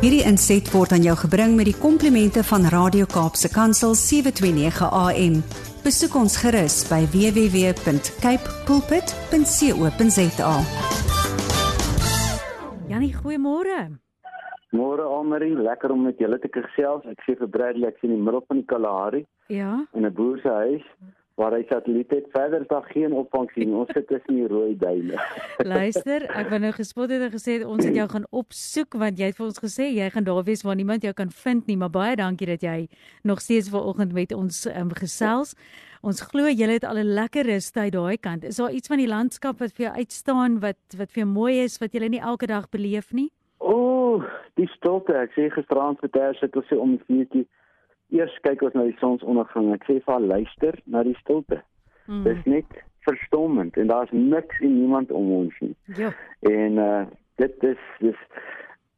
Hierdie inset word aan jou gebring met die komplimente van Radio Kaapse Kansel 729 AM. Besoek ons gerus by www.cape pulpit.co.za. Janie, goeiemôre. Môre Almarie, lekker om met julle te gesels. Ek sê vir Bradley ek sien in die middel van die Kalahari Ja. in 'n boer se huis waar hy satelliet het. Verder is daar geen opvang sien. Ons sit tussen die rooi duine. Luister, ek wou nou gespot het en gesê het, ons het jou gaan opsoek want jy het vir ons gesê jy gaan daar wees waar niemand jou kan vind nie, maar baie dankie dat jy nog steeds vanoggend met ons um, gesels. Ons glo jy het al 'n lekker rus tyd daai kant. Is daar iets van die landskap wat vir jou uitstaan wat wat vir jou mooi is wat jy nie elke dag beleef nie? Ooh, die stilte. Ek sê gisteraand vir ter sit ons om die vuurtjie. Eers kyk ons na die sonsondergang. Ek sê vir haar luister na die stilte. Mm. Dis net verstommend en daar's niks en niemand om ons nie. Ja. En uh dit is dis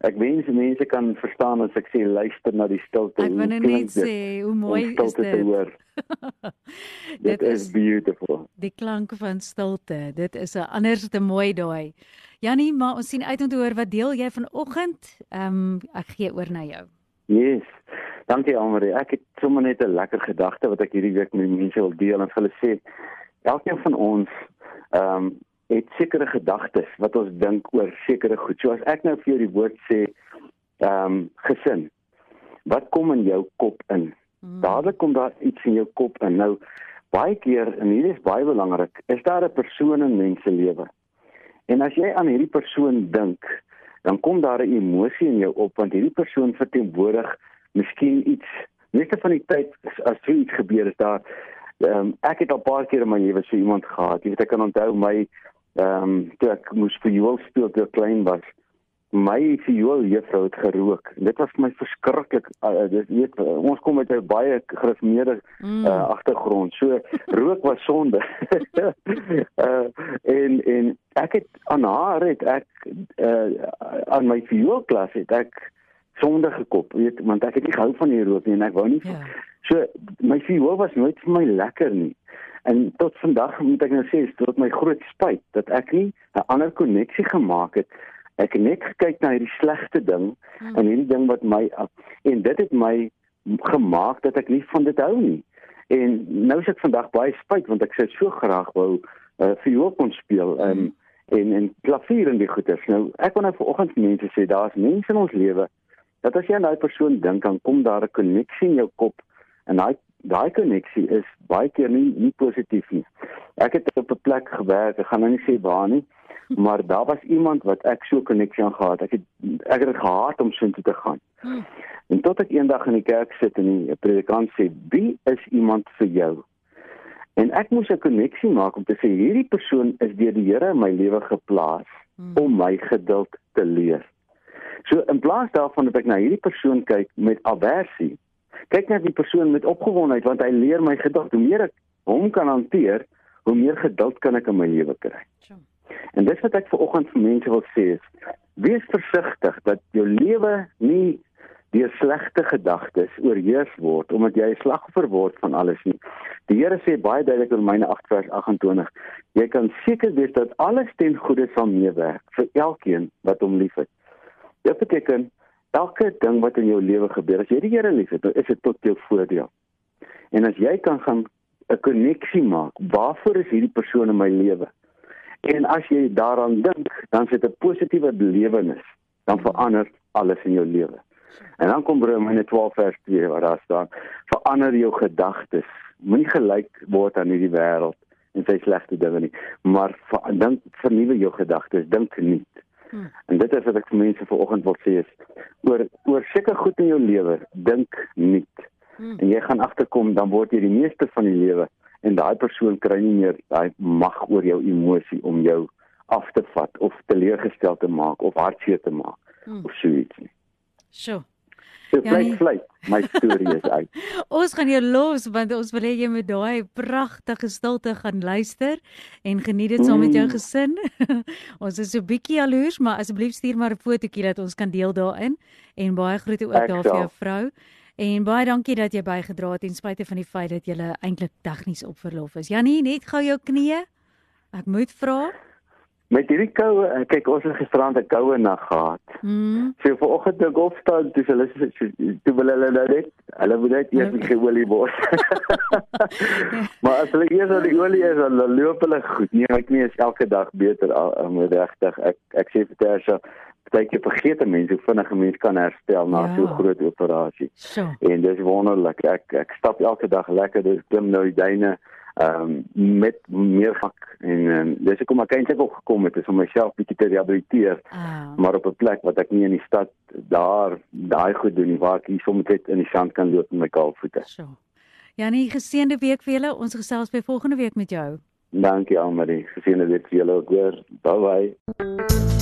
ek wens mense kan verstaan as ek sê luister na die stilte. Ek wil net dit sê hoe mooi is dit. Dit Dit is is beautiful. die klank van stilte. Dit is 'n anders te mooi daai. Janie, maar ons sien uit om te hoor wat deel jy vanoggend? Ehm um, ek gee oor na jou. Yes. Dankie Almarie. Ek het sommer net 'n lekker gedagte wat ek hierdie week met mense wil deel en vir hulle sê elkeen van ons ehm um, het sekere gedagtes wat ons dink oor sekere goed. So as ek nou vir jou die woord sê ehm um, gesin. Wat kom in jou kop in? Mm. Dadelik kom daar iets in jou kop in. Nou baie keer en hierdie is baie belangrik, is daar 'n persoon in mense lewe. En as jy aan hierdie persoon dink, dan kom daar 'n emosie in jou op want hierdie persoon verteenwoordig miskien iets. Meeste van die tyd as, so iets gebeur is daar ehm um, ek het al paar keer in my lewe so iemand gehad. Jy weet ek kan onthou my ehm um, toe ek moes vir jou speel toe ek klein was. My viool juffrou het gerook. Dit was vir my verskriklik. Uh, dit weet ons kom met 'n baie gereformeerde Mm. uh, agtergrond. So rook was sonde. uh, en en ek het aan haar het ek uh, aan my vioolklas het ek sonde gekop, weet, want ek het nie gehou van die rook nie en ek wou nie. Ja. So my viool was nooit vir my lekker nie. En tot vandag moet ek nou sê, is tot my groot spyt dat ek nie 'n ander koneksie gemaak het. Ek het net gekyk na hierdie slegte ding Hmm. en hierdie ding wat my en dit het my gemaak dat ek nie van dit hou nie. En nou is ek vandag baie spyt want ek sou so graag wou uh, viool kon speel um, Mm. En en klavier en die goeters. Nou ek wil nou vanoggend mense sê daar's mense in ons lewe dat as jy aan daai persoon dink dan kom daar 'n koneksie in jou kop en daai daai koneksie is baie keer nie nie positief nie. Ek het op 'n plek gewerk, ek gaan nou nie sê waar nie, maar daar was iemand wat ek so 'n koneksie aan gehad. Ek het ek het dit gehaat om so intoe te gaan. Mm. En tot ek eendag in die kerk sit en die predikant sê, "Wie is iemand vir jou?" En ek moes 'n koneksie maak om te sê hierdie persoon is deur die Here in my lewe geplaas Mm. om my geduld te leer. So in plaas daarvan dat ek na hierdie persoon kyk met aversie, kyk net die persoon met opgewondenheid want hy leer my geduld. Hoe meer ek hom kan hanteer, hoe meer geduld kan ek in my lewe kry. En dis wat ek ver oggend vir mense wil sê is: wees versigtig dat jou lewe nie deur slegte gedagtes oorheers word omdat jy 'n slagoffer word van alles nie. Die Here sê baie duidelik in Romeine 8 vers 28: Jy kan seker wees dat alles ten goeie sal meewerk vir elkeen wat hom liefhet. Dit beteken elke ding wat in jou lewe gebeur, as jy die Here liefhet, dan is dit tot jou voordeel. En as jy kan gaan 'n koneksie maak, waarvoor is hierdie persoon in my lewe? En as jy daaraan dink, dan sit 'n positiewe belewenis, dan verander alles in jou lewe. En dan kom Romeine 12 vers 2 waar daar staan: Verander jou gedagtes. Moenie gelyk word aan hierdie wêreld en sy slegte dinge nie, maar dink vernuwe jou gedagtes, dink nuut. Hmm. En dit is wat ek vir mense vanoggend wil sê is oor oor seker goed in jou lewe, dink nuut. Mm. En jy gaan agterkom dan word jy die meeste van die lewe en daai persoon kry nie meer daai mag oor jou emosie om jou af te vat of teleurgestel te maak of hartseer te maak Mm. of so iets nie. Sjoe. So Ja, vlei nee. vlei, my storie is uit. Ons gaan jou los want ons wil hê jy moet daai pragtige stilte gaan luister en geniet dit saam met jou Mm. gesin. ons is so bietjie jaloers, maar asseblief stuur maar 'n fotootjie dat ons kan deel daarin en baie groete ook Ek daar vir jou vrou. En baie dankie dat jy bygedra het ten spyte van die feit dat jy eintlik tegnies op verlof is. Jannie, net gou jou knieë. Ek moet vra. Met hierdie koue, eh, kyk ons het gisterand 'n koue nag gehad. Mm. So vanoggend toe ek opstaan, toe hulle toe wil hulle nou net, hulle moet net eers die olie bos. maar as hulle eers al die olie is, dan loop hulle goed. Nee, ek nie is elke dag beter om regtig. Ek ek sê vir Tersha Kyk, jy vergeet 'n mens hoe vinnig 'n mens kan herstel na ja. so 'n groot operasie. So. En dis wonderlik. Ek ek stap elke dag lekker, dis klim nou die duine ehm um, met meer vak en um, dis ek kom maar eintlik ook gekom het is om myself bietjie te rehabiliteer oh. maar op 'n plek wat ek nie in die stad daar daai goed doen nie waar ek hier sommer net in die sand kan loop met my kaalvoete. So. Ja, 'n geseënde week vir julle. Ons gesels by volgende week met jou. Dankie Almarie. Geseënde week vir julle ook weer. Bye bye.